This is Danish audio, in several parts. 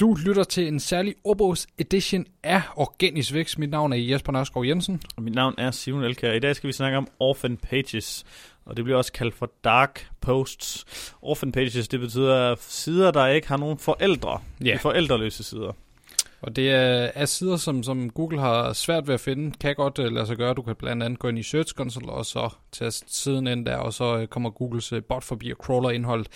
Du lytter til en særlig Orbos edition af Organisk Vækst. Mit navn er Jesper Nørskov Jensen. Og mit navn er Simon Elkær. I dag skal vi snakke om Orphan Pages, og det bliver også kaldt for Dark Posts. Orphan Pages, det betyder sider, der ikke har nogen forældre. Ja. De forældreløse sider. Og det er, er sider, som, som Google har svært ved at finde. Kan godt uh, lade sig gøre. Du kan blandt andet gå ind i Search Console, og så tage siden ind der, og så uh, kommer Googles uh, bot forbi og crawler indholdet.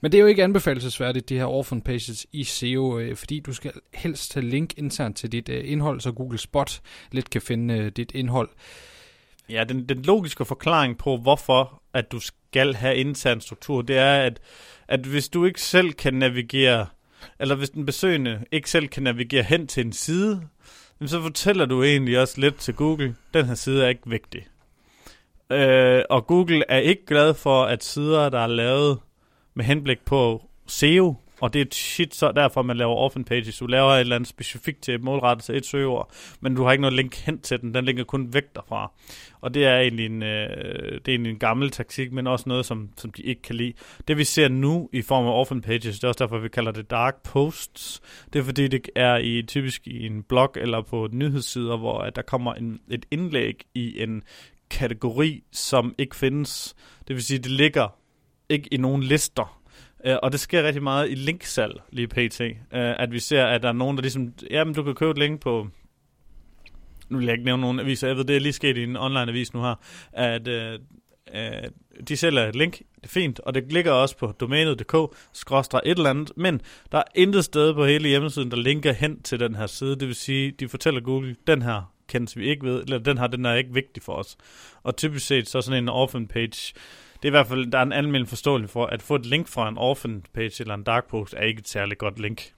Men det er jo ikke anbefalesværdigt, de her orphan pages i SEO, uh, fordi du skal helst have link internt til dit uh, indhold, så Googles bot lidt kan finde uh, dit indhold. Ja, den, den logiske forklaring på, hvorfor at du skal have intern struktur, det er, at, at hvis du ikke selv kan navigere eller hvis den besøgende ikke selv kan navigere hen til en side, så fortæller du egentlig også lidt til Google, den her side er ikke vigtig. Øh, og Google er ikke glad for, at sider, der er lavet med henblik på SEO, og det er shit så derfor, man laver orphan pages. Du laver et eller andet specifikt til målrettet til et søgeord, men du har ikke noget link hen til den. Den ligger kun væk derfra. Og det er egentlig en, øh, det er egentlig en gammel taktik, men også noget, som, som de ikke kan lide. Det vi ser nu i form af orphan pages, det er også derfor, vi kalder det dark posts. Det er fordi, det er i typisk i en blog eller på nyhedssider, hvor at der kommer en, et indlæg i en kategori, som ikke findes. Det vil sige, det ligger ikke i nogen lister. Uh, og det sker rigtig meget i linksalg lige pt. Uh, øh, at vi ser, at der er nogen, der ligesom, jamen du kan købe et link på, nu vil jeg ikke nævne nogen aviser, jeg ved, det er lige sket i en online avis nu her, at uh, uh, de sælger et link, det er fint, og det ligger også på domænet.dk, skråstre et eller andet, men der er intet sted på hele hjemmesiden, der linker hen til den her side, det vil sige, de fortæller Google, den her kendes vi ikke ved, eller den her, den er ikke vigtig for os. Og typisk set, så er sådan en orphan page, er i hvert fald, der er en almindelig forståelse for, at få et link fra en orphan page eller en dark post er ikke et særligt godt link.